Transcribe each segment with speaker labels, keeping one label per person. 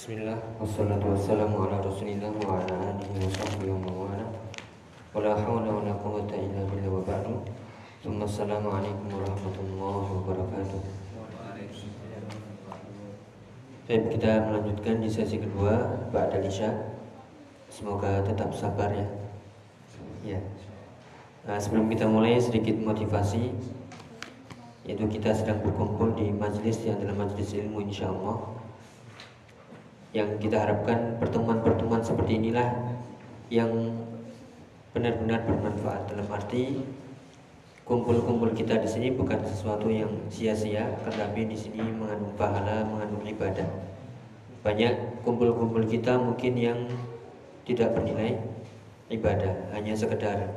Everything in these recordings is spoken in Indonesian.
Speaker 1: Bismillah. Wassalatu warahmatullahi wabarakatuh kita melanjutkan di sesi kedua Ba'da Lisha Semoga tetap sabar ya. Ya. Nah, Sebelum kita mulai sedikit motivasi. Yaitu kita sedang berkumpul di majelis yang adalah majelis ilmu insya Allah yang kita harapkan pertemuan-pertemuan seperti inilah yang benar-benar bermanfaat. Dalam arti kumpul-kumpul kita di sini bukan sesuatu yang sia-sia tetapi di sini mengandung pahala mengandung ibadah. Banyak kumpul-kumpul kita mungkin yang tidak bernilai ibadah hanya sekedar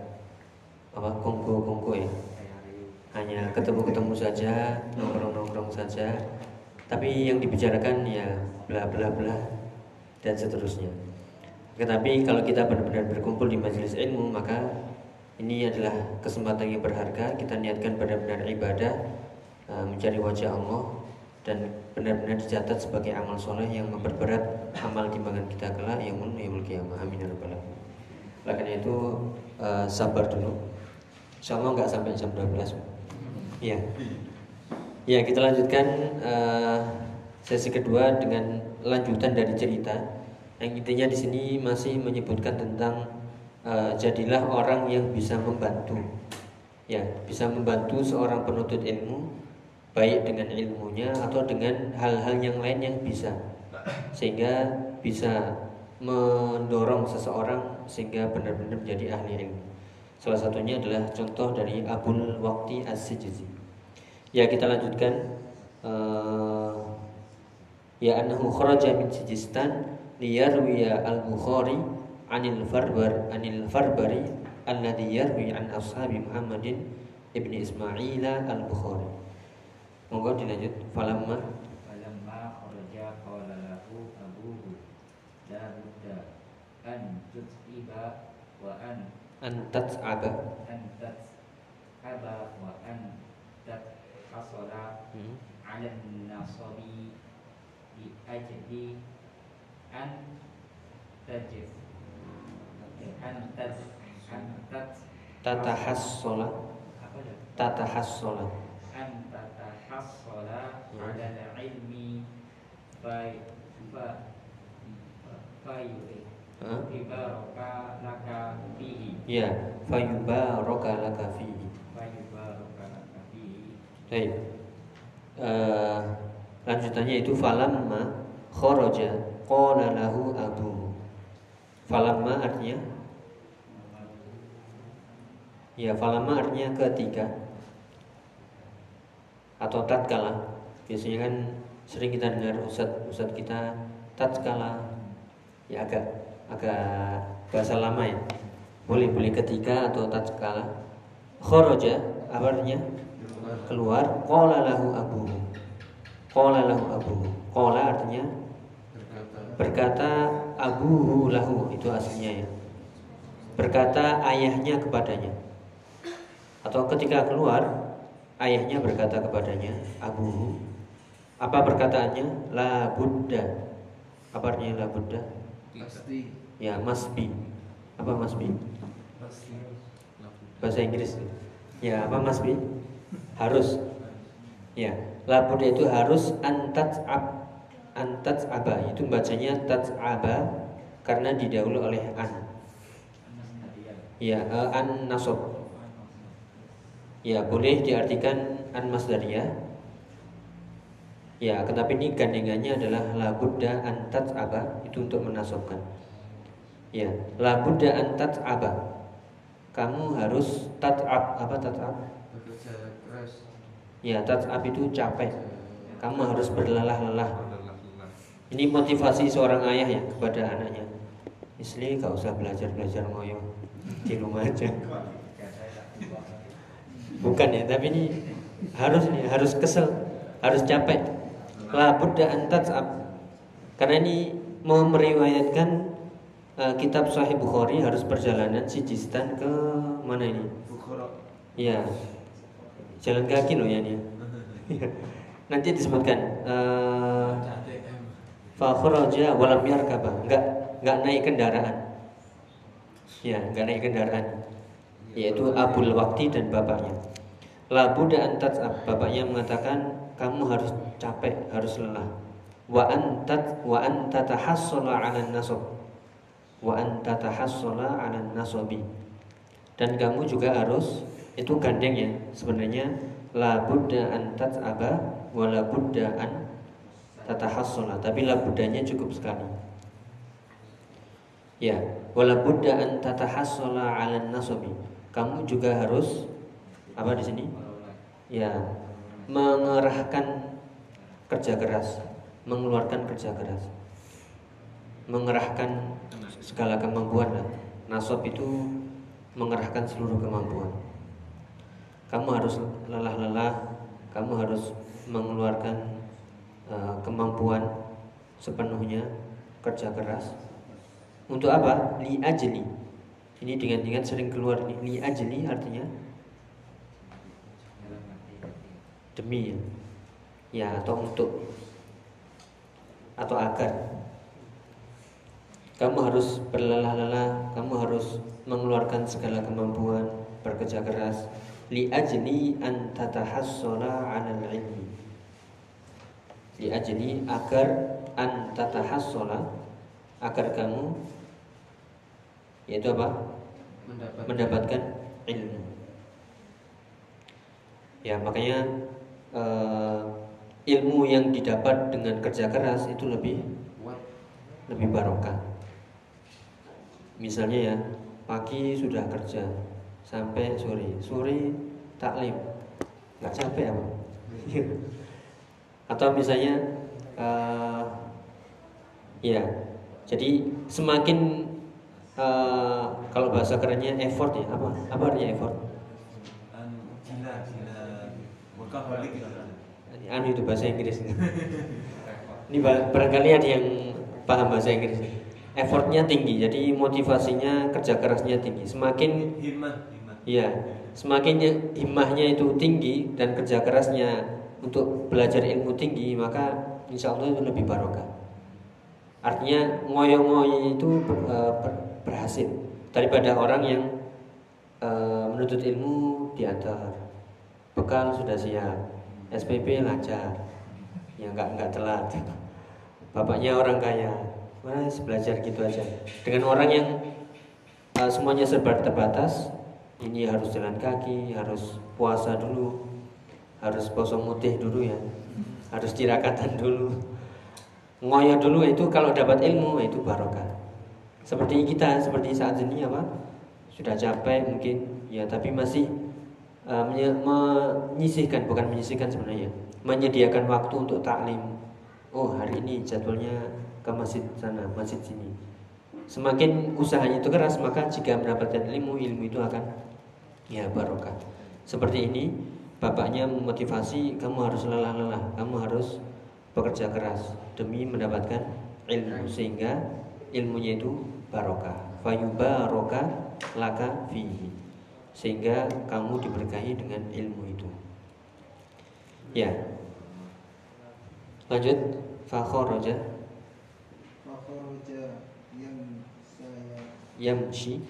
Speaker 1: apa kongko-kongko ya. Hanya ketemu-ketemu saja nongkrong-nongkrong saja tapi yang dibicarakan ya bla bla bla dan seterusnya. Tetapi kalau kita benar-benar berkumpul di majelis ilmu maka ini adalah kesempatan yang berharga kita niatkan benar-benar ibadah uh, mencari wajah Allah dan benar-benar dicatat sebagai amal soleh yang memperberat amal timbangan kita kelak yang yaumul kiamah amin ya rabbal. Oleh itu uh, sabar dulu. Insyaallah nggak sampai jam 12. Iya. Ya, kita lanjutkan uh, sesi kedua dengan lanjutan dari cerita. Yang intinya di sini masih menyebutkan tentang uh, jadilah orang yang bisa membantu. Ya, bisa membantu seorang penuntut ilmu baik dengan ilmunya atau dengan hal-hal yang lain yang bisa. Sehingga bisa mendorong seseorang sehingga benar-benar menjadi ahli ilmu. Salah satunya adalah contoh dari Abul Waqti As-Sijizi. Ya kita lanjutkan. Uh, Ya annahu kharaja min Sijistan liyarwiya al-Bukhari anil Farbar anil Farbari alladhi yarwi an ashabi Muhammadin ibni Ismail al-Bukhari. Monggo dilanjut. Falamma.
Speaker 2: Falamma kharaja qala lahu abuhu la budda an tut'iba wa an
Speaker 1: an tat'aba.
Speaker 2: an tat'aba wa an hasala
Speaker 1: hmm.
Speaker 2: ala nasabi di ajli an tajif. An tat an tat.
Speaker 1: Tatahassola tatahassola
Speaker 2: an tatahassala
Speaker 1: Ya.
Speaker 2: ala ilmi fa fa fa yubaraka laka fihi.
Speaker 1: Ya fayubaraka laka fihi
Speaker 2: fa yubaraka laka fihi
Speaker 1: Baik. Eh, lanjutannya itu falamma kharaja qala lahu abu. Falamma artinya ya falamma artinya ketika atau tatkala. Biasanya kan sering kita dengar ustad ustad kita tatkala ya agak agak bahasa lama ya. Boleh boleh ketika atau tatkala. Kharaja apa artinya? Keluar. Qala lahu abuhu. Qala lahu abuhu. Qala artinya berkata. abuhu lahu. Itu aslinya ya. Berkata ayahnya kepadanya. Atau ketika keluar ayahnya berkata kepadanya abuhu. Apa perkataannya? La buddha apa artinya la buddha
Speaker 3: pasti
Speaker 1: ya must be apa
Speaker 3: pasti
Speaker 1: bahasa Inggris. Ya apa must be harus. Ya labud itu harus antat ab antat aba itu bacanya tat'aba karena didahului oleh an. Ya eh, an nasob ya boleh diartikan an masdariyah ya tetapi ini gandengannya adalah labudda antat aba itu untuk menasobkan ya labudda antat aba kamu harus tat'ab apa tat'ab Ya, tat'ab itu capek. Kamu harus berlelah-lelah. Ini motivasi seorang ayah ya kepada anaknya. Isli gak usah belajar-belajar ngoyo di rumah aja. Bukan ya, tapi ini harus nih, harus kesel, harus capek. La budda an tat'ab. Karena ini mau meriwayatkan uh, kitab Sahih Bukhari harus perjalanan Sijistan ke mana ini?
Speaker 3: Bukhara
Speaker 1: Iya. Jalan kaki loh ya dia. Nanti disebutkan eh, fa kharaja wa lam yarkaba. Enggak enggak naik kendaraan. Ya enggak naik kendaraan. Yaitu abul wakti dan bapaknya. La buddha antat bapaknya mengatakan kamu harus capek harus lelah. Wa antat wa anta tahassala 'ala nasab. Wa anta tahassala 'ala nasabi. Dan kamu juga harus itu gandeng ya. Sebenarnya la buddha an tat'aba wa la buddha an tatahassala tapi la buddhanya cukup sekali. Ya wala buddha an tatahassala 'ala nasabi kamu juga harus apa di sini? Ya mengerahkan kerja keras mengeluarkan kerja keras. Mengerahkan segala kemampuan. Lah. nasab itu mengerahkan seluruh kemampuan kamu harus lelah-lelah kamu harus mengeluarkan uh, kemampuan sepenuhnya kerja keras. Untuk apa? Li ajli. Ini dengan dengan sering keluar. Ini li ajli artinya demi ya. Ya atau untuk. Atau agar. Kamu harus berlelah-lelah kamu harus mengeluarkan segala kemampuan bekerja keras li ajli an tatahassala 'ala ilmi li ajli agar an tatahassala agar kamu yaitu apa?
Speaker 3: Mendapat
Speaker 1: mendapatkan ilmu. Ya makanya eh, ilmu yang didapat dengan kerja keras itu lebih
Speaker 3: kuat.
Speaker 1: lebih barokah. Misalnya ya pagi sudah kerja sampai sore sore taklim. Nggak capek apa? Atau misalnya eh, ya jadi semakin eh, kalau bahasa kerennya effort ya apa? Apa artinya effort?
Speaker 4: Gila gila. Workaholic gitu
Speaker 1: anu itu bahasa Inggris. Ini ba- barangkali ada yang paham bahasa Inggris. Effortnya tinggi jadi motivasinya kerja kerasnya tinggi. Semakin Iya, semakin ya- himmahnya itu tinggi dan kerja kerasnya untuk belajar ilmu tinggi, maka insya Allah itu lebih barokah. Artinya ngoyo-ngoyo itu ber- berhasil daripada orang yang eh, menuntut ilmu diantar, bekal sudah siap, SPP lancar, ya nggak nggak telat. Bapaknya orang kaya, mas belajar gitu aja. Dengan orang yang eh, semuanya serba terbatas, ini harus jalan kaki, harus puasa dulu, harus poso mutih dulu ya, harus tirakatan dulu, ngoyo dulu itu kalau dapat ilmu itu barokah. Seperti kita, seperti saat ini apa? Sudah capek mungkin, ya tapi masih uh, menyisihkan, bukan menyisihkan sebenarnya, menyediakan waktu untuk taklim. Oh hari ini jadwalnya ke masjid sana, masjid sini. Semakin usahanya itu keras, maka jika mendapatkan ilmu, ilmu itu akan ya barokah. Seperti ini, bapaknya memotivasi kamu harus lelah-lelah, kamu harus bekerja keras demi mendapatkan ilmu sehingga ilmunya itu barokah. Fayubarokah laka fihi. Sehingga kamu diberkahi dengan ilmu itu. Ya. Lanjut. Fakhoroja
Speaker 5: Fakharaja yang saya
Speaker 1: yamshi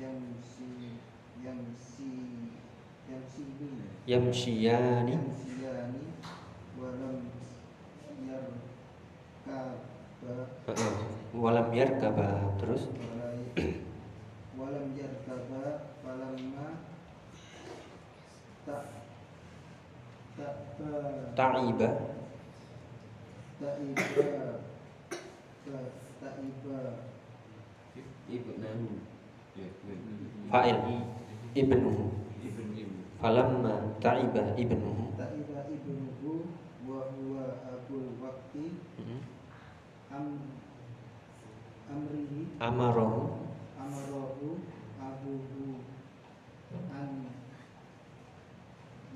Speaker 5: yang si yang si yang
Speaker 1: yamshiyani
Speaker 5: siani walam yarkaba.
Speaker 1: Heeh. walam yarkaba. Terus?
Speaker 5: Walam yarkaba falamma tak tak
Speaker 1: ta'iba.
Speaker 5: Ta'iba ta- ta'iba.
Speaker 3: Ibnu ya
Speaker 1: fa'il ibnuhu.
Speaker 3: Ibnu
Speaker 1: falamma ta'iba ibnuhu
Speaker 5: ta'iba ibnuhu wa huwa abul waqti.
Speaker 1: Mhm.
Speaker 5: am amrihi.
Speaker 1: Amarahu.
Speaker 5: Amarahu abuhu an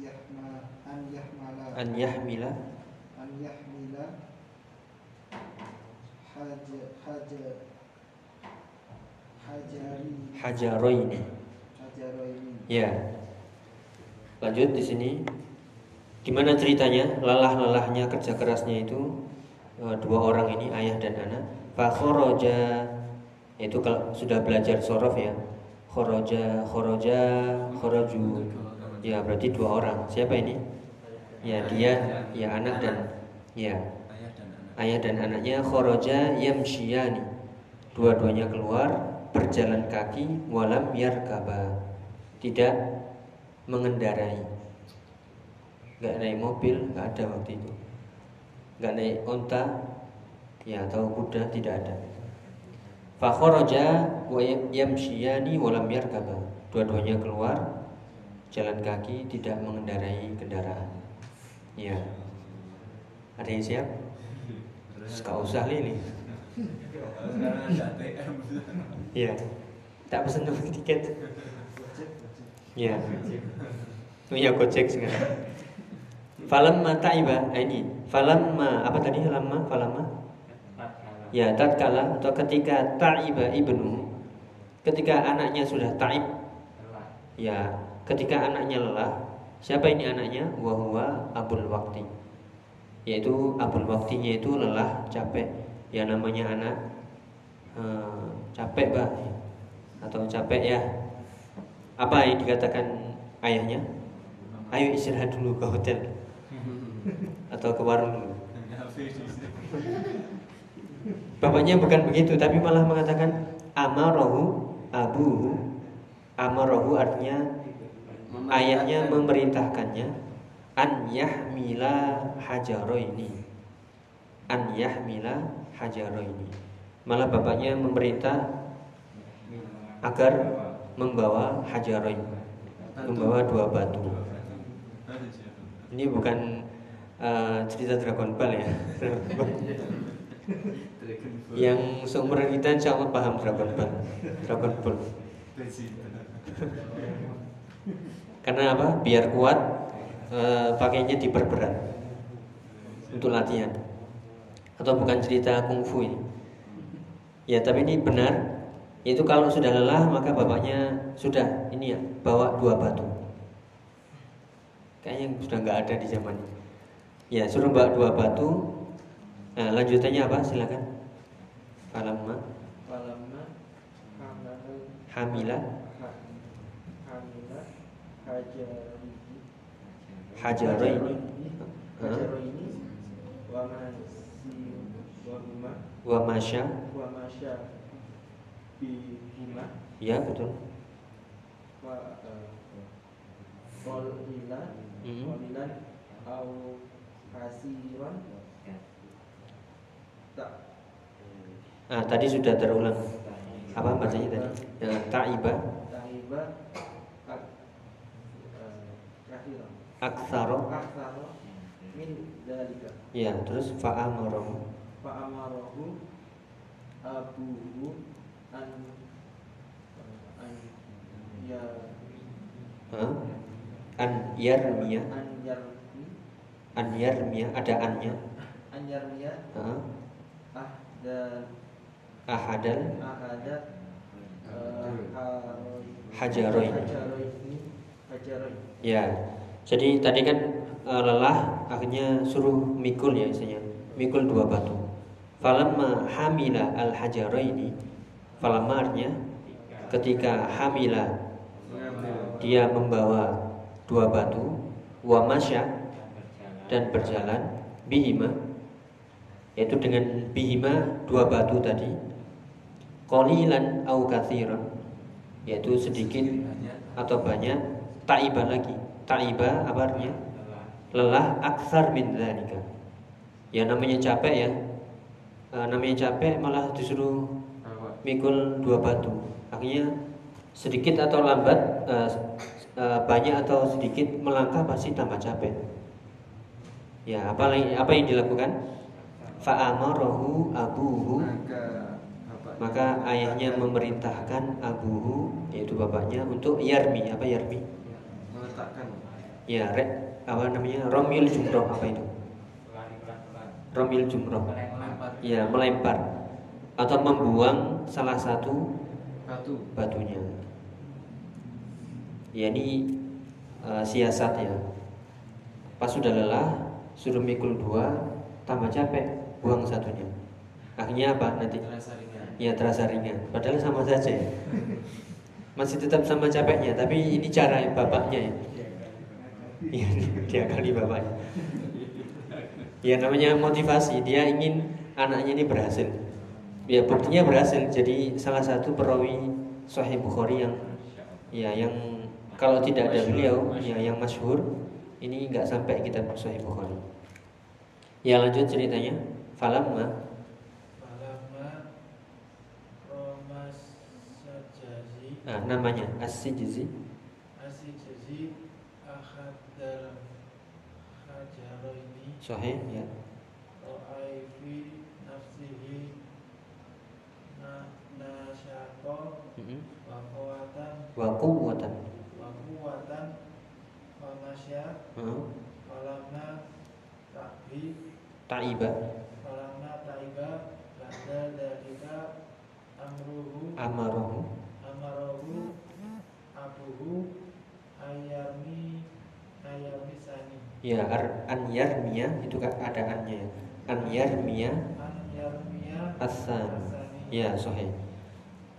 Speaker 5: yahma an yahmala.
Speaker 1: An yahmila.
Speaker 5: An yahmila. Haja haja hajari.
Speaker 1: Hajaroini
Speaker 5: hajaroini
Speaker 1: ya lanjut di sini. Gimana ceritanya? Lelah-lelahnya kerja kerasnya itu eh, dua orang ini ayah dan anak. Fakhoroja itu kalau sudah belajar sorof ya. Khoroja khoroja khoroju. Ya berarti dua orang. Siapa ini? Ya dia ya anak dan ya.
Speaker 4: Ayah dan anak
Speaker 1: ayah dan anaknya khoroja yamshiyani dua-duanya keluar berjalan kaki walam yarkaba. Tidak mengendarai. Nggak naik mobil nggak ada waktu itu. Nggak naik onta ya atau kuda tidak ada. Fakhoroja wa yamshiyani walam yarkaba dua-duanya keluar jalan kaki tidak mengendarai kendaraan. Ya. Ada yang siap? Gak usah
Speaker 4: ATM
Speaker 1: Iya. Tak pesen tiket. Iya. Oh iya gojek sekarang. Falamma ta'iba, ah, ini. Falamma apa tadi? Falamma, falamma. Ya, tatkala atau ketika ta'iba ibnu. Ketika anaknya sudah ta'ib, ya, ketika anaknya lelah. Siapa ini anaknya? Wahwa abul wakti. Yaitu abul waktinya itu lelah, capek. Ya namanya anak eh, capek bah atau capek ya. Apa yang dikatakan ayahnya? Ayo istirahat dulu ke hotel atau ke warung dulu. Bapaknya bukan begitu, tapi malah mengatakan amarohu abuhu. Amarohu artinya ayahnya memerintahkannya an yahmila hajaro ini. An yahmila hajaro ini. Malah bapaknya memerintah agar membawa hajaro ini. Membawa dua batu. Ini bukan eh, cerita Dragon Ball ya. Yang seumuran kita insya Allah paham Dragon Ball Dragon Ball Karena apa? Biar kuat eh, Pakainya diperberat Untuk latihan Atau bukan cerita kungfu ini Ya tapi ini benar Yaitu kalau sudah lelah maka bapaknya Sudah ini ya Bawa dua batu. Kayaknya sudah nggak ada di zaman ini. Ya suruh bawa dua batu. Nah lanjutannya apa? Silakan. Falamma.
Speaker 5: Falamma.
Speaker 1: Hamila.
Speaker 5: Ha- hamila hajarihi
Speaker 1: Hajaraini
Speaker 5: hajaraini wa masi wa huma
Speaker 1: Wa masya
Speaker 5: wa masya bihima
Speaker 1: Ya betul.
Speaker 5: Wa qalilan
Speaker 1: Mhm.
Speaker 5: qalilan au hasiran tak.
Speaker 1: Nah tadi sudah terulang. Apa bacanya tadi? Ya, Ta'iba.
Speaker 5: Eh, kathiran
Speaker 1: Aksaro.
Speaker 5: Aktsara min dalika
Speaker 1: Ya terus fa'amarahu.
Speaker 5: Fa amarahu abuhu an an ya.
Speaker 1: Hah? An yarmiya
Speaker 5: an yarmi
Speaker 1: An yarmiya Ada annya?
Speaker 5: An yarmiya
Speaker 1: Hah?
Speaker 5: ahda
Speaker 1: Ahadal?
Speaker 5: Ahadat eh,
Speaker 1: Hajaroin.
Speaker 5: hajaroin hajaroin.
Speaker 1: Ya Jadi tadi kan eh, lelah Akhirnya suruh mikul ya isinya Mikul dua batu. Falamma hamila al hajaraini Falamma artinya Ketika hamila Dia membawa dua batu Wa masya dan berjalan bihima yaitu dengan bihima dua batu tadi qalilan au katsiran yaitu sedikit atau banyak taiba lagi. Taiba apa artinya? Lelah aksar min dzalika. Ya namanya capek ya. Eh, namanya capek malah disuruh mikul dua batu. Akhirnya sedikit atau lambat eh, eh, banyak atau sedikit melangkah pasti tambah capek. Ya apa yang apa yang dilakukan? Fa'amarahu abuhu.
Speaker 3: Maka
Speaker 1: ayahnya memerintahkan abuhu yaitu bapaknya untuk yarmi. Apa yarmi?
Speaker 3: Meletakkan.
Speaker 1: Ya re, apa namanya? Romil jumroh apa itu? Romil jumroh. Ya melempar atau membuang salah satu
Speaker 3: batu
Speaker 1: batunya ya ini eh, siasat ya pas sudah lelah suruh mikul dua tambah capek buang satunya. Akhirnya apa nanti?
Speaker 3: Terasa ringan.
Speaker 1: Ya terasa ringan. Padahal sama saja ya. Masih tetap sama capeknya, tapi ini cara bapaknya ya. Iya, dia kali bapaknya. Ya namanya motivasi, dia ingin anaknya ini berhasil. Ya buktinya berhasil. Jadi salah satu perawi Sahih Bukhari yang ya yang kalau tidak ada beliau ya yang masyhur ini nggak sampai kita Sahih Bukhari. Ya lanjut ceritanya. Falamma
Speaker 5: Falamma Romas Sajazi
Speaker 1: nah, namanya As-Sijzi
Speaker 5: Asijazi Akhadal Hajaroini
Speaker 1: Sahih ya.
Speaker 5: Ro'ai fi nafsihi Na Nasyako
Speaker 1: Mm-mm.
Speaker 5: Wa kawatan
Speaker 1: Wa quwwatan.
Speaker 5: Wa kuwatan Wa masya
Speaker 1: Heeh.
Speaker 5: Falamma Ta'bi
Speaker 1: Ta'iba
Speaker 5: Falamma Ta'iba Ba'da dalika Amruhu
Speaker 1: amarahu
Speaker 5: Amarohu Abuhu Ayami Ayami Sani
Speaker 1: ya ar, an yarmiya itu kan ada annya ya. An yarmiya
Speaker 5: An Yarmiya
Speaker 1: Hasan.
Speaker 5: Hasani
Speaker 1: Ya, sahih.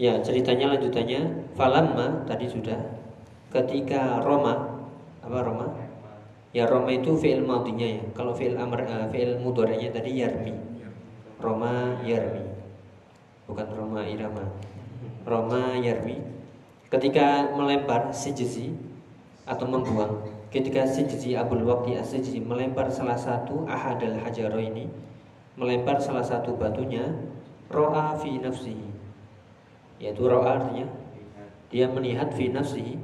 Speaker 1: Ya, ceritanya lanjutannya falamma tadi sudah ketika Roma apa Roma? Ya Roma itu fi'il madinya ya. Kalau fi'il amr eh, fi'il mudhari'nya tadi yarmi. Roma yarmi. Bukan Roma irama. Roma yarmi. Ketika melempar sijzi atau membuang. Ketika sijzi Abul Waqti as-Sijzi melempar salah satu ahadal hajaro ini melempar salah satu batunya ro'a fi nafsihi yaitu ro'a artinya dia melihat fi nafsihi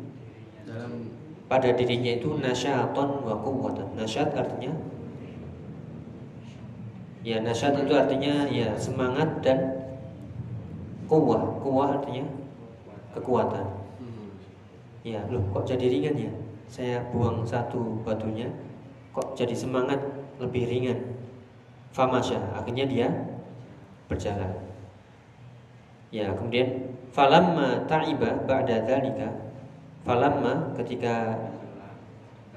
Speaker 3: Dalam
Speaker 1: pada dirinya itu nasyaton wa quwwatan. Nasyat artinya ya nasyat itu artinya ya semangat dan kuwah. Kuwah artinya kekuatan.
Speaker 3: hmm,
Speaker 1: Ya, loh kok jadi ringan ya? Saya buang satu batunya kok jadi semangat lebih ringan. Famasya, akhirnya dia berjalan. Ya, kemudian falamma ta'iba ba'da dzalika falamma ketika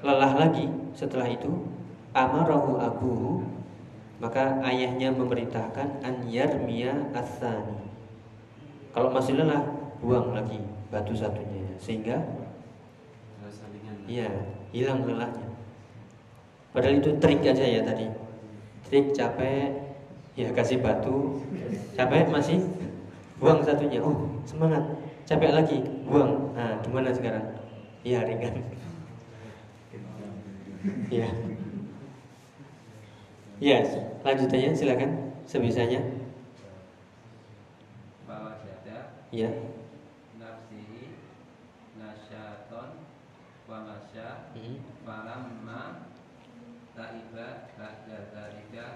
Speaker 1: lelah lagi setelah itu amarahu abuhu maka ayahnya memerintahkan an yarmiya atsani kalau masih lelah buang lagi batu satunya sehingga. Iya, hilang lelahnya. Padahal itu trik aja ya tadi. Trik capek, ya kasih batu. Capek masih buang satunya. Oh, semangat. Capek lagi, buang. Nah, gimana sekarang? Iya, ringan. Iya. Iya, lanjutannya silakan sebisanya.
Speaker 2: bahwa syada
Speaker 1: Iya.
Speaker 2: nafsihi nasyaton wa masya
Speaker 1: Hmm.
Speaker 2: falamma taiba ba'da dzalika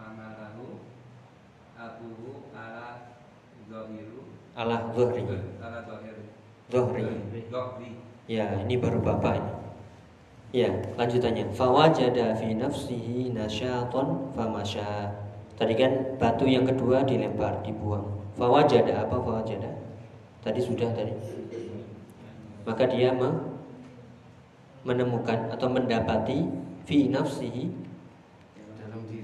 Speaker 2: amalahu abuhu ala
Speaker 1: zuhri.
Speaker 2: ala. Zohri
Speaker 1: Ya, ini baru bapak ini. Ya, lanjutannya. Fawajada fi nafsihi nasyaton famasya. Tadi kan batu yang kedua dilempar, dibuang. Fawajada apa fawajada? Tadi sudah tadi. Maka dia me- menemukan atau mendapati fi nafsihi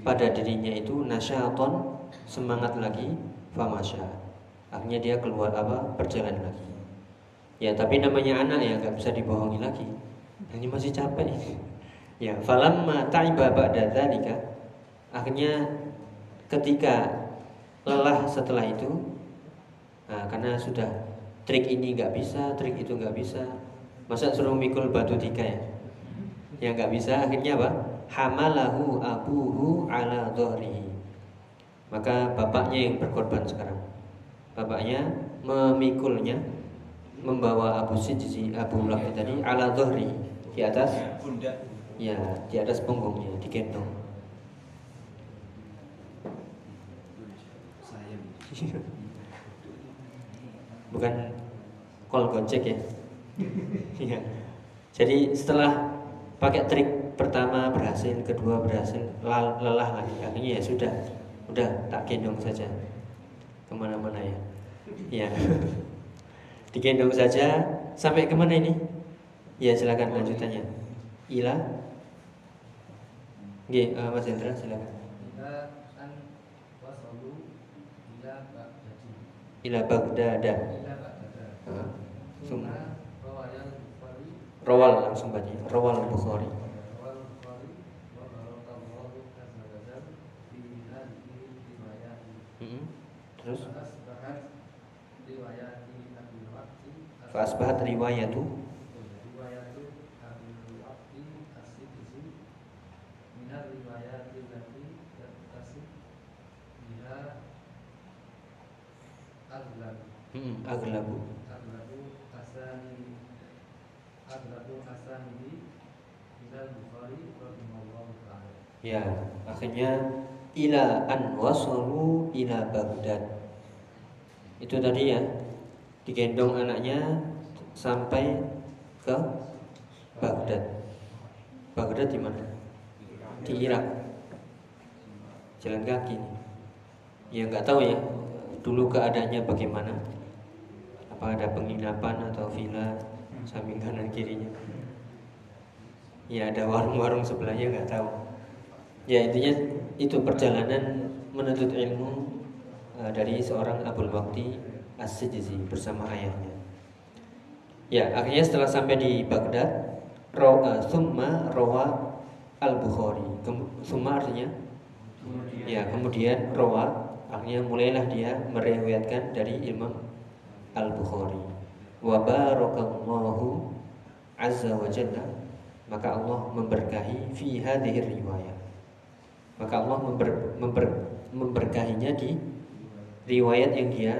Speaker 1: pada dirinya itu nasyaton semangat lagi famasya. Akhirnya dia keluar apa? Berjalan lagi. Ya, tapi namanya anak ya nggak bisa dibohongi lagi. Ini masih capek. Ya, falamma ta'iba ba'da dzalika akhirnya ketika lelah setelah itu nah, karena sudah trik ini nggak bisa, trik itu nggak bisa. Masa suruh mikul batu tiga ya? Ya nggak bisa, akhirnya apa? Hamalahu abuhu ala dhahrihi. Maka bapaknya yang berkorban sekarang. Bapaknya memikulnya membawa Abu Sijzi Abu Mulaki tadi ala dhahri di atas
Speaker 4: Pundak.
Speaker 1: ya di atas punggungnya digendong. Bukan kol gojek ya. Iya. Jadi setelah pakai trik pertama berhasil, kedua berhasil, lelah lagi. Akhirnya ya sudah, udah tak gendong saja ke mana-mana ya. Iya. Digendong saja sampai ke mana ini? Ya silakan lanjutannya. Ila. Oke, Mas Hendra silakan.
Speaker 2: ila
Speaker 1: Baghdad.
Speaker 5: bukhari
Speaker 1: rawal langsung baca. Rawal Bukhari.
Speaker 5: rawal bukhari wa barakallahu azza wa jalla fi hadhihi riwayati
Speaker 1: Mm-mm. Terus
Speaker 5: fa asbahat riwayati abi waqti
Speaker 1: fa asbahat riwayatu
Speaker 5: riwayatu abi waqti as-sidisi minar yattasi biha aghlab
Speaker 1: Mm-mm, aglabu.
Speaker 5: aghlabu asani aghlabu asani minal bukhari rahimahullahu ta'ala.
Speaker 1: Ya, akhirnya ila an wasalu ila Baghdad. Itu tadi ya, digendong anaknya sampai ke Baghdad. Baghdad di mana? Di Irak. Jalan kaki. Ya nggak tahu ya, dulu keadaannya bagaimana. Apa ada penginapan atau villa samping kanan kirinya? Ya ada warung-warung sebelahnya nggak tahu. Ya intinya itu perjalanan menuntut ilmu eh, dari seorang Abul Waqti As-Sijizi bersama ayahnya. Ya akhirnya setelah sampai di Baghdad, rawa summa rawa al Bukhari. Summa artinya ya kemudian rawa akhirnya mulailah dia meriwayatkan dari Imam Al Bukhari. Wa barakallahu azza wa jalla maka Allah memberkahi fi hadhihi riwayat maka Allah member, member, memberkahinya di riwayat yang dia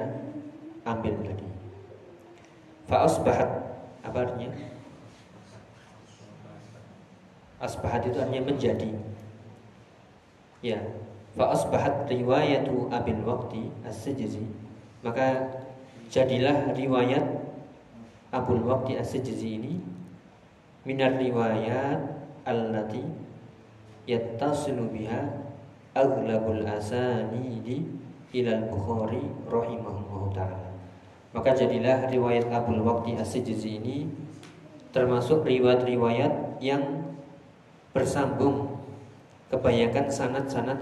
Speaker 1: ambil tadi. Fa'asbahat apa artinya? Asbahat itu artinya menjadi. Ya, fa'asbahat riwayatu abil waqti as-sijzi maka jadilah riwayat Abul Waqti as-Sijzi ini minar riwayat allati yattasilu biha aghlabul asanidi ilal Bukhari rahimahullahu taala. Maka jadilah riwayat Abul Waqti As-Sijzi ini termasuk riwayat-riwayat yang bersambung kebanyakan sanad-sanad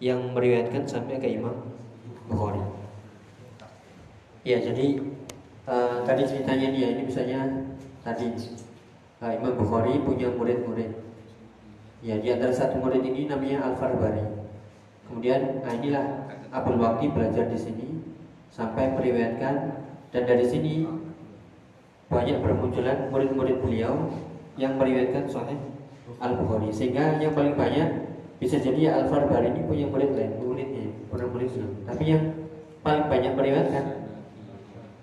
Speaker 1: yang meriwayatkan sampai ke Imam Bukhari. Ya, jadi uh, tadi ceritanya dia ini misalnya tadi uh, Imam Bukhari punya murid-murid Ya, di antara satu murid ini namanya Al Farbari. Kemudian, nah inilah Abdul Waqti belajar di sini sampai meriwayatkan dan dari sini banyak bermunculan murid-murid beliau yang meriwayatkan Sahih Al Bukhari. Sehingga yang paling banyak bisa jadi Al Farbari ini punya murid lain, muridnya, pernah murid lain. Tapi yang paling banyak meriwayatkan,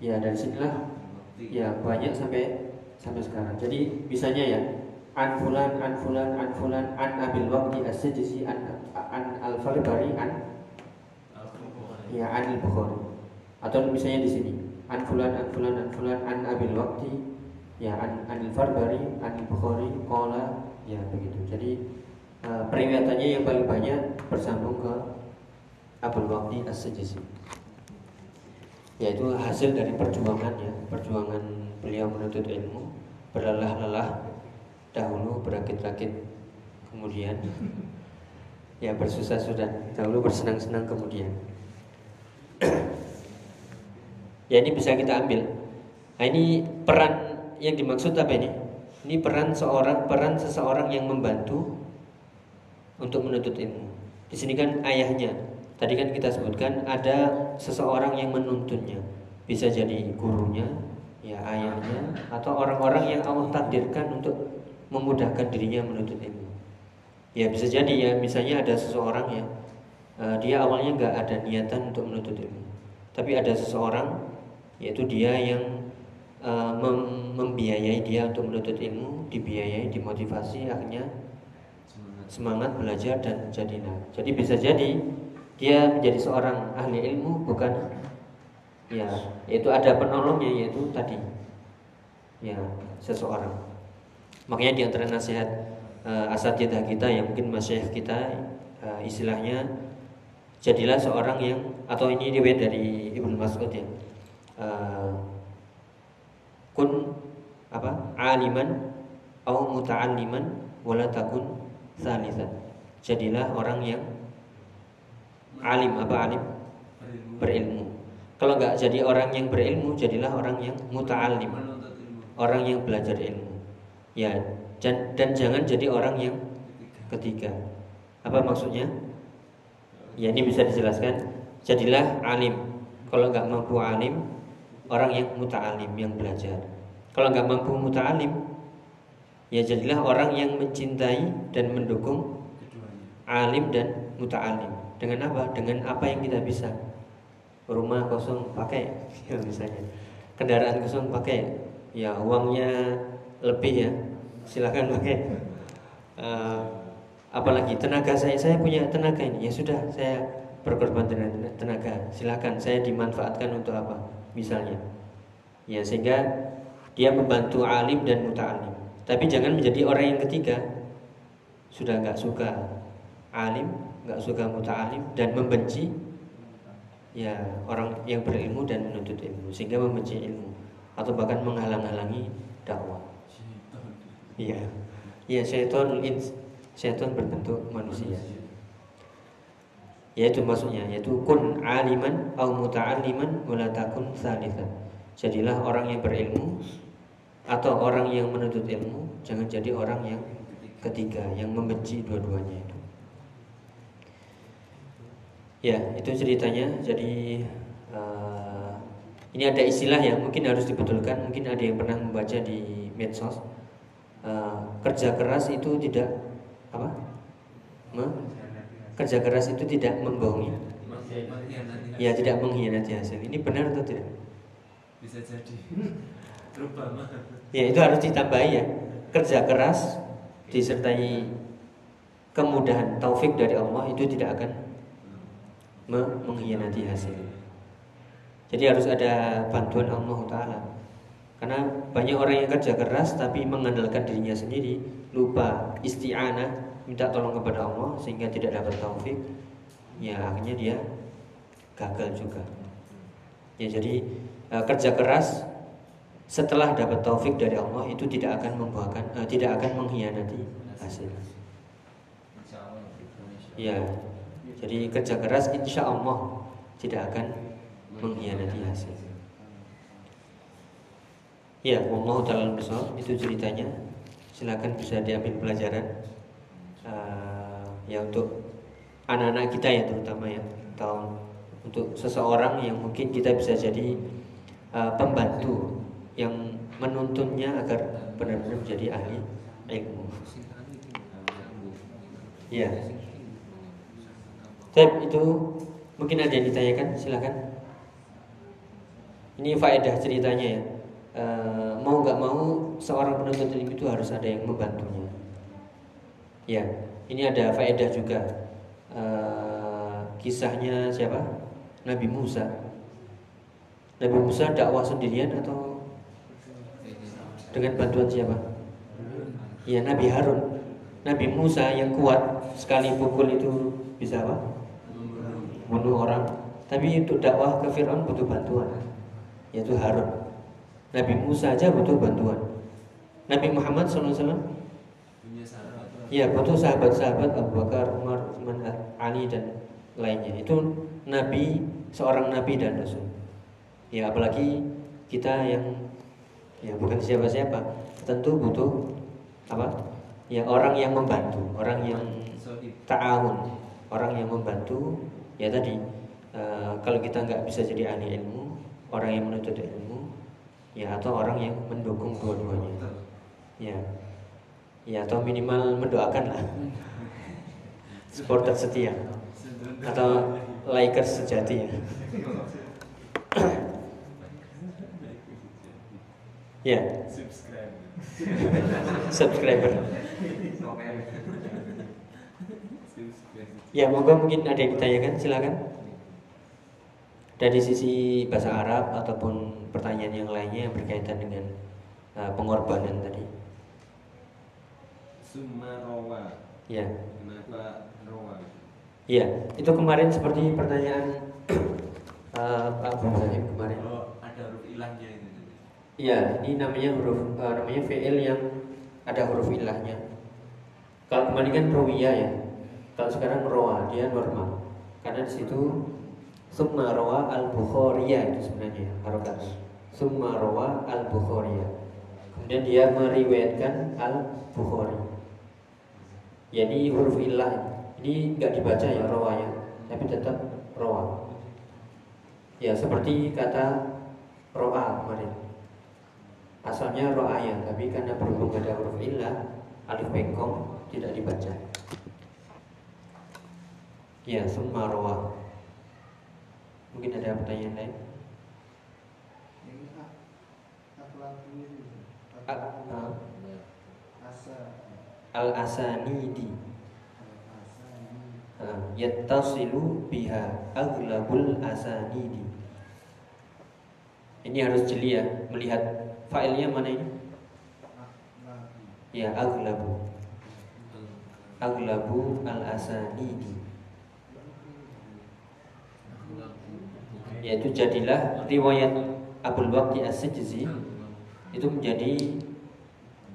Speaker 1: ya dari sinilah ya banyak sampai sampai sekarang. Jadi bisanya ya an fulan an fulan an fulan an abil waqti as-sijzi an an al farbari an ya an al bukhari atau misalnya di sini. An fulan an fulan an fulan an abil waqti ya an an al farbari an al bukhari qala ya begitu. Jadi uh, periwayatannya yang paling banyak bersambung ke abul waqti as-sijzi yaitu hasil dari perjuangan ya perjuangan beliau menuntut ilmu berlelah-lelah dahulu berakit-rakit kemudian ya bersusah-susah dahulu bersenang-senang kemudian. Ya ini bisa kita ambil. Nah ini peran yang dimaksud apa ini? Ini peran seorang peran seseorang yang membantu untuk menuntut ilmu. Di sini kan ayahnya. Tadi kan kita sebutkan ada seseorang yang menuntunnya bisa jadi gurunya ya ayahnya atau orang-orang yang Allah takdirkan untuk memudahkan dirinya menuntut ilmu. Ya bisa jadi ya, misalnya ada seseorang ya, uh, dia awalnya nggak ada niatan untuk menuntut ilmu, tapi ada seseorang, yaitu dia yang uh, mem membiayai dia untuk menuntut ilmu, dibiayai, dimotivasi, akhirnya semangat belajar dan jadi nah. Jadi bisa jadi dia menjadi seorang ahli ilmu bukan ya, yaitu ada penolongnya yaitu tadi ya seseorang. Makanya di antara nasihat uh, asatidah kita yang mungkin masyayikh kita uh, istilahnya jadilah seorang yang atau ini riwayat dari Ibnu Mas'ud ya. Uh, kun apa? aliman atau muta'alliman wala takun salisan. Jadilah orang yang alim apa alim
Speaker 3: Berilmu.
Speaker 1: Kalau nggak jadi orang yang berilmu, jadilah orang yang
Speaker 2: ilmu.
Speaker 1: orang yang belajar ilmu. Ya, dan, dan jangan jadi orang yang ketiga. Apa maksudnya? Ya ini bisa dijelaskan. Jadilah alim. Kalau nggak mampu alim, orang yang muta'alim yang belajar. Kalau nggak mampu muta'alim, ya jadilah orang yang mencintai dan mendukung alim dan muta'alim. Dengan apa? Dengan apa yang kita bisa. Rumah kosong pakai, ya misalnya. Kendaraan kosong pakai, ya uangnya lebih ya, silahkan pakai. Eh, apalagi tenaga saya, saya punya tenaga ini, ya sudah saya berkorban dengan tenaga. Silahkan saya dimanfaatkan untuk apa? Misalnya, ya sehingga dia membantu alim dan muta'alim. Tapi jangan menjadi orang yang ketiga, sudah nggak suka alim, nggak suka muta'alim dan membenci ya orang yang berilmu dan menuntut ilmu sehingga membenci ilmu atau bahkan menghalang-halangi dakwah. Iya. Iya, syaitan syaitan berbentuk manusia. Yaitu maksudnya yaitu kun aliman au muta'alliman wala takun thalithan. Jadilah orang yang berilmu atau orang yang menuntut ilmu, jangan jadi orang yang ketiga yang membenci dua-duanya itu. Ya, itu ceritanya. Jadi eh, ini ada istilah yang mungkin harus dibetulkan. Mungkin ada yang pernah membaca di medsos. Eh, kerja keras itu tidak apa? Me- kerja keras itu tidak membohongi. Ya, tidak mengkhianati hasil. Ini benar atau tidak?
Speaker 3: Bisa jadi. Terutama.
Speaker 1: Ya, itu harus ditambahi ya. Kerja keras disertai kemudahan taufik dari Allah itu tidak akan me- mengkhianati hasil. Jadi harus ada bantuan Allah Taala. Karena banyak orang yang kerja keras tapi mengandalkan dirinya sendiri, lupa isti'anah, minta tolong kepada Allah sehingga tidak dapat taufik. Ya akhirnya dia gagal juga. Ya jadi eh, kerja keras setelah dapat taufik dari Allah itu tidak akan membuahkan eh, tidak akan mengkhianati hasil. Ya, jadi kerja keras insya Allah tidak akan mengkhianati hasil. Ya, Allah taala besar itu ceritanya. Silakan bisa diambil pelajaran. Eh, ya untuk anak-anak kita ya terutama ya, atau untuk seseorang yang mungkin kita bisa jadi eh, pembantu yang menuntunnya agar benar-benar menjadi ahli ilmu. Ya. Tab itu mungkin ada yang ditanyakan, silakan. Ini faedah ceritanya ya. E, mau nggak mau seorang penuntut ilmu itu harus ada yang membantunya. Ya, ini ada faedah juga. E, kisahnya siapa? Nabi Musa. Nabi Musa dakwah sendirian atau dengan bantuan siapa? Ya Nabi Harun. Nabi Musa yang kuat sekali pukul itu bisa apa? Bunuh orang. Tapi untuk dakwah ke Fir'aun butuh bantuan, yaitu Harun. Nabi Musa aja butuh bantuan. Nabi Muhammad SAW ya butuh sahabat-sahabat Abu Bakar, Umar, Utsman, Ali dan lainnya. Itu Nabi seorang Nabi dan Rasul. Ya apalagi kita yang ya bukan siapa-siapa, tentu butuh apa? Ya orang yang membantu, orang yang ta'awun orang yang membantu ya tadi eh, kalau kita nggak bisa jadi ahli ilmu orang yang menuntut ilmu ya atau orang yang mendukung dua-duanya. Ya. Ya atau minimal mendoakan lah. Supporter setia. Atau likers sejati. Ya. Ya
Speaker 4: Subscribe.
Speaker 1: subscriber.
Speaker 4: Subscribe.
Speaker 1: Ya, moga mungkin ada yang ditanyakan, silakan. Dari sisi bahasa Arab ataupun pertanyaan yang lainnya yang berkaitan dengan uh, pengorbanan tadi.
Speaker 3: Summa rawa.
Speaker 1: Ya,
Speaker 3: Kenapa rawa?
Speaker 1: iya. Itu kemarin seperti pertanyaan uh, Pak Abu Sahib kemarin.
Speaker 3: Oh, ada huruf ilahnya itu.
Speaker 1: Iya, ini namanya huruf uh, namanya fi'il yang ada huruf ilahnya. Kalau kemarin kan rawiyah ya. Kalau sekarang roa, dia normal. Karena di situ summa rawa al bukhariya itu sebenarnya harokat. Summa rawa al bukhariya. Kemudian dia meriwayatkan al bukhari. Yani huruf illah. Ini nggak dibaca ya rawanya, tapi tetap rawa. Ya seperti kata roa kemarin. Asalnya roaya, tapi karena berhubung ada huruf illah, alif bengkong tidak dibaca. Ya, summa roa. Mungkin ada pertanyaan lain?
Speaker 5: Ini ak- akhlak ini.
Speaker 1: A- a-
Speaker 5: Asa.
Speaker 1: Al asanidi
Speaker 5: Asa ini.
Speaker 1: Ah, yattasilu biha aghlabul asanidi. Ini harus jeli ya, melihat failnya mana ini? Ya, aghlabu. Aghlabu al asanidi. Yaitu jadilah riwayat Abdul Waqti As-Sijzi itu menjadi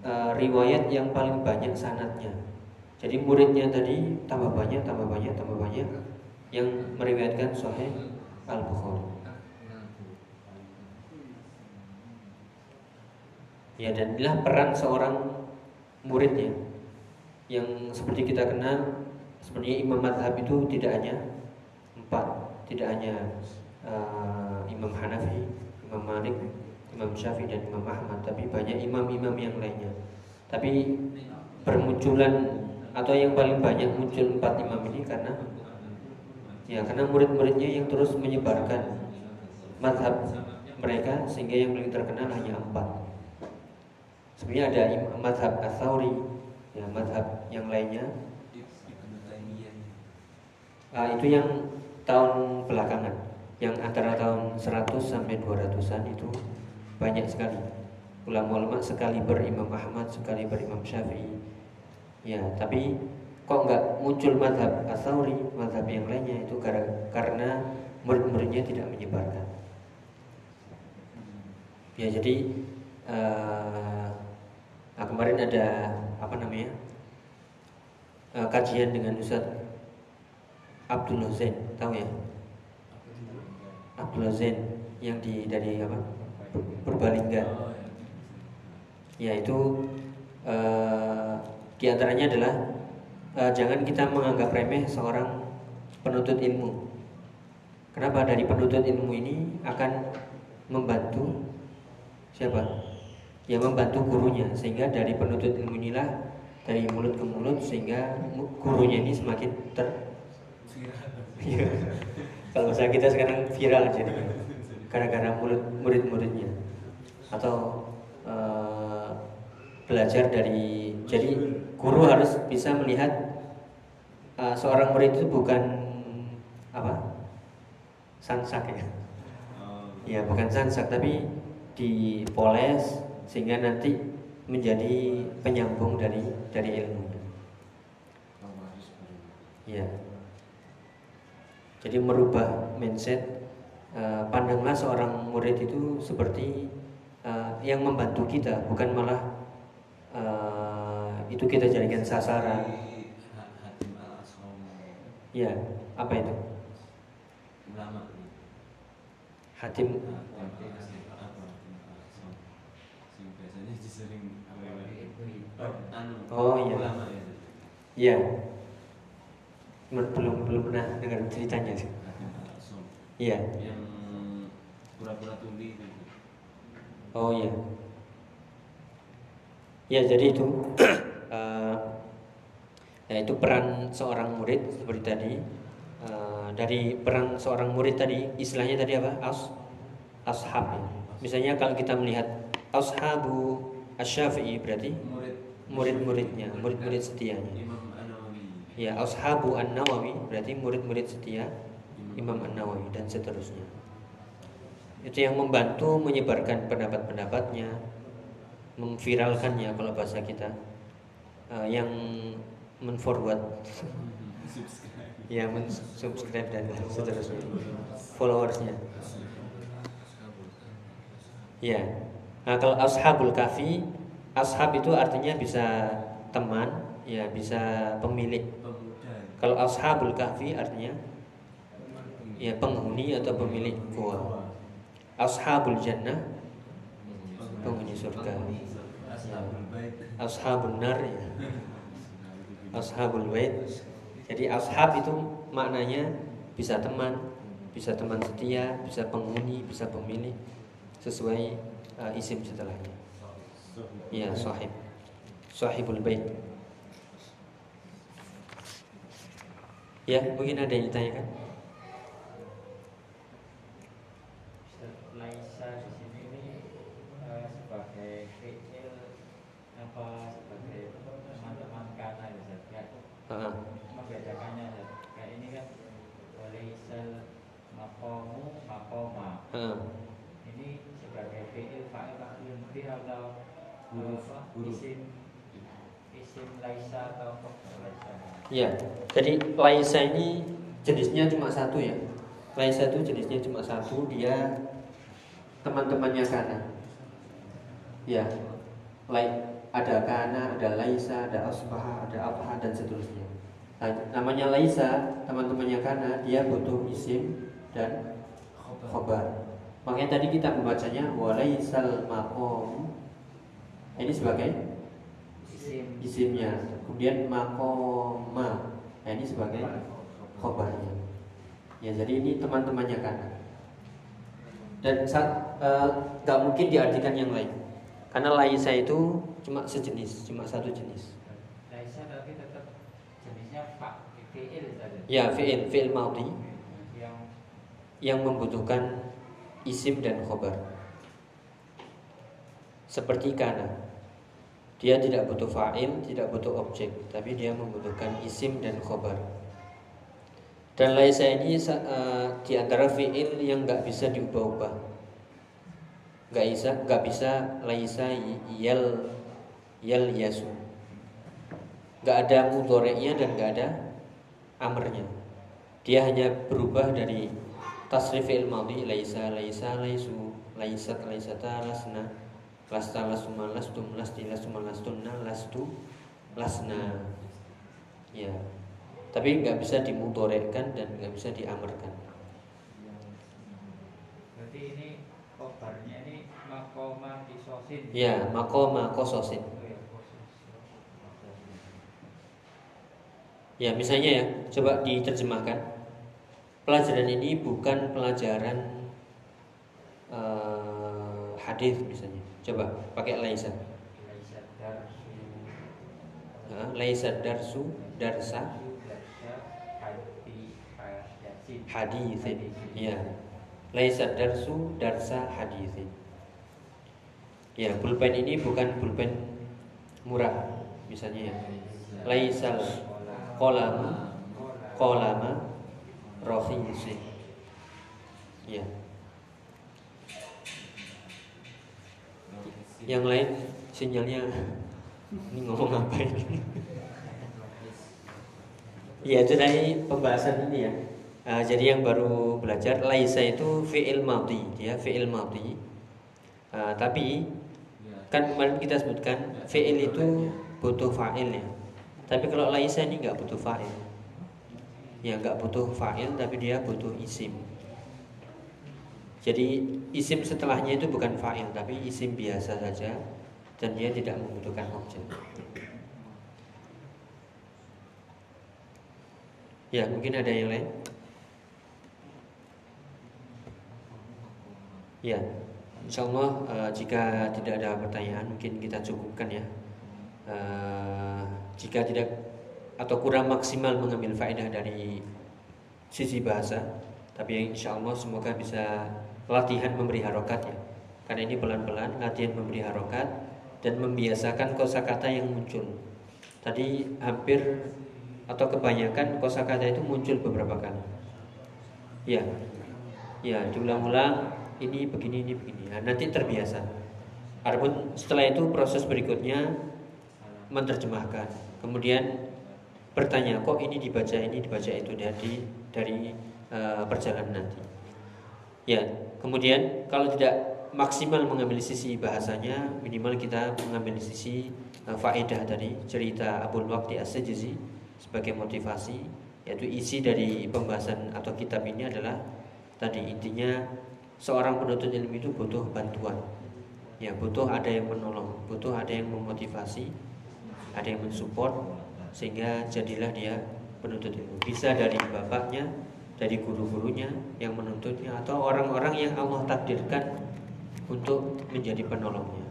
Speaker 1: eh, riwayat yang paling banyak sanatnya. Jadi muridnya tadi tambah banyak, tambah banyak, tambah banyak yang meriwayatkan Sahih Al Bukhari. Ya dan inilah peran seorang muridnya yang seperti kita kenal sebenarnya imam madhab itu tidak hanya empat, tidak hanya eh, Imam Hanafi, Imam Malik, Imam Syafi'i dan Imam Ahmad, tapi banyak imam-imam yang lainnya. Tapi bermunculan atau yang paling banyak muncul empat imam ini karena ya karena murid-muridnya yang terus menyebarkan madhab mereka sehingga yang paling terkenal hanya empat. Sebenarnya ada imam madhab Atsauri, ya madhab yang lainnya. Ah, itu yang tahun belakangan, yang antara tahun 100 sampai 200-an itu banyak sekali. Ulama-ulama sekali berimam Ahmad, sekali berimam Syafi'i. Ya, tapi kok nggak muncul madhab Atsauri, madhab yang lainnya itu kar- karena murid-muridnya tidak menyebarkan. Ya, jadi eh, nah, kemarin ada apa namanya eh, kajian dengan Ustaz Abdul Zain, tahu ya? Abdul Zain yang di dari apa? Purbalingga. Ya itu eh, di antaranya adalah eh, jangan kita menganggap remeh seorang penuntut ilmu. Kenapa dari penuntut ilmu ini akan membantu siapa? Yang membantu gurunya sehingga dari penuntut ilmu inilah dari mulut ke mulut sehingga gurunya ini semakin ter Iya. Kalau bahasa kita sekarang viral jadi gara-gara murid murid-muridnya. Atau eh, belajar dari jadi guru harus bisa melihat eh, seorang murid itu bukan apa? Sansak ya? Ya bukan sansak tapi dipoles sehingga nanti menjadi penyambung dari dari ilmu. Ya jadi merubah mindset eh, pandanglah seorang murid itu seperti eh, yang membantu kita bukan malah eh, itu kita jadikan sasaran.
Speaker 3: Hatim. Al Ashom
Speaker 1: ya? Apa itu
Speaker 3: ulama
Speaker 1: hatim
Speaker 3: Hatim al Ashom sing biasanya disering apa anu
Speaker 1: Oh, iya.
Speaker 3: ulama ya
Speaker 1: ya belum belum pernah dengar ceritanya sih. Iya.
Speaker 3: Yang pura-pura tuli itu.
Speaker 1: Oh iya. Ya jadi itu eh, ya itu peran seorang murid seperti tadi. Eh, dari peran seorang murid tadi istilahnya tadi apa? As ashab. Ya. misalnya kalau kita melihat ashabu asyafi'i berarti
Speaker 3: murid.
Speaker 1: murid-muridnya murid-murid setianya ya ashabu an nawawi berarti murid-murid setia Imam an nawawi dan seterusnya. Itu yang membantu menyebarkan pendapat-pendapatnya memviralkannya kalau bahasa kita Eh, yang menforward.
Speaker 3: Subscribe
Speaker 1: ya mensubscribe dan seterusnya. Followersnya. Ya nah kalau ashabul kafi ashab itu artinya bisa teman ya bisa pemilik kalau ashabul kahfi artinya ya penghuni atau pemilik gua. Ashabul jannah penghuni surga.
Speaker 3: Ashabul
Speaker 1: nar ya. Ashabul bait. Jadi ashab itu maknanya bisa teman, bisa teman setia, bisa penghuni, bisa pemilik sesuai uh, isim setelahnya. Ya, sahib. Sahibul bait. Ya, mungkin ada yang ditanyakan?
Speaker 6: Ustaz, Laisa di sini ini eh, sebagai fi'il apa sebagai teman-teman kana ya Ustaz? Kayak
Speaker 1: Heeh.
Speaker 6: membedakannya Ustaz. Kayak ini kan. Ini sebagai fi'il fa'il bih atau
Speaker 3: Huruf.
Speaker 6: Isim isim laisa atau laisa.
Speaker 1: Ya, jadi laisa ini jenisnya cuma satu ya. Laisa itu jenisnya cuma satu, dia teman-temannya kana. Ya, lai, ada kana, ada laisa, ada asbaha, ada abha dan seterusnya. Nah, namanya laisa, teman-temannya kana, dia butuh isim dan khobar. Makanya tadi kita membacanya walaisal maqam. Ini sebagai
Speaker 6: Isim.
Speaker 1: Isimnya. Kemudian makoma nah, ini sebagai khobarnya ya. Jadi ini teman-temannya kan. Dan saat eh, nggak mungkin diartikan yang lain. Karena laisa itu cuma sejenis cuma satu jenis.
Speaker 6: Laisa tapi tetap jenisnya fi'il
Speaker 1: ya fiil fiil maudi
Speaker 6: Yang
Speaker 1: yang membutuhkan isim dan khobar. Seperti kana dia tidak butuh fa'il tidak butuh objek tapi dia membutuhkan isim dan khobar. Dan laisa ini eh, di antara fiil yang nggak bisa diubah-ubah. Nggak bisa nggak bisa laisa y- yal yal yasu. Nggak ada mudoreknya dan nggak ada amrnya. Dia hanya berubah dari tasrif fi'il madhi laisa laisa laisu laisat laisata lasna lasta lasuma lastum lasti lasuma lastunna lastu lasna ya. Tapi nggak bisa dimutorekkan dan nggak bisa diamarkan.
Speaker 6: Berarti ini kobarnya ini makoma kisosin.
Speaker 1: ya makoma kososin.
Speaker 6: Oh ya, kosos.
Speaker 1: ya misalnya ya coba diterjemahkan. Pelajaran ini bukan pelajaran eh, hadis misalnya coba pakai laisa
Speaker 6: Laisa darsu
Speaker 1: darsa.
Speaker 6: Darsa hadi yasin.
Speaker 1: hadithin. Ya laisa darsu darsa hadithin. Ya pulpen ini bukan pulpen murah misalnya ya. Laisal qalamu qalama rakhisin ya yang lain sinyalnya ini ngomong apa ini Ya itu tadi pembahasan ini ya. Ah, jadi yang baru belajar laisa itu fi'il madhi, ya fi'il madhi. Ah, tapi kan kemarin kita sebutkan fi'il itu butuh fa'il ya. Tapi kalau laisa ini nggak butuh fa'il. Ya nggak butuh fa'il tapi dia butuh isim. Jadi isim setelahnya itu bukan fa'il tapi isim biasa saja dan dia tidak membutuhkan objek. Ya, mungkin ada yang lain. Ya, insya Allah eh, jika tidak ada pertanyaan mungkin kita cukupkan ya. Eh, jika tidak atau kurang maksimal mengambil faedah dari sisi bahasa, tapi insya Allah semoga bisa latihan memberi harokat ya. Karena ini pelan-pelan latihan memberi harokat dan membiasakan kosakata yang muncul. Tadi hampir atau kebanyakan kosakata itu muncul beberapa kali. Ya, ya diulang-ulang ini begini ini begini. Nah, nanti terbiasa. Adapun setelah itu proses berikutnya menerjemahkan. Kemudian bertanya kok ini dibaca ini dibaca itu dari dari eh, perjalanan nanti. Ya, kemudian kalau tidak maksimal mengambil sisi bahasanya, minimal kita mengambil sisi eh, faedah dari cerita Abul Waqti As-Sajzi sebagai motivasi yaitu isi dari pembahasan atau kitab ini adalah tadi intinya seorang penuntut ilmu itu butuh bantuan. Ya butuh ada yang menolong butuh ada yang memotivasi ada yang mensupport sehingga jadilah dia penuntut ilmu. Bisa dari bapaknya dari guru-gurunya yang menuntutnya atau orang-orang yang Allah takdirkan untuk menjadi penolongnya.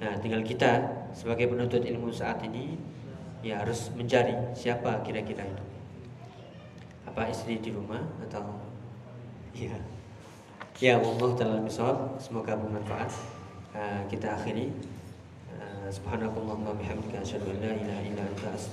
Speaker 1: Nah tinggal kita sebagai penuntut ilmu saat ini ya harus mencari siapa kira-kira itu. Apa istri di rumah atau ya? Ya Allah taala misal semoga bermanfaat. Uh, kita akhiri. Subhanakallahumma bihamdika asyhadu an la ilaha anta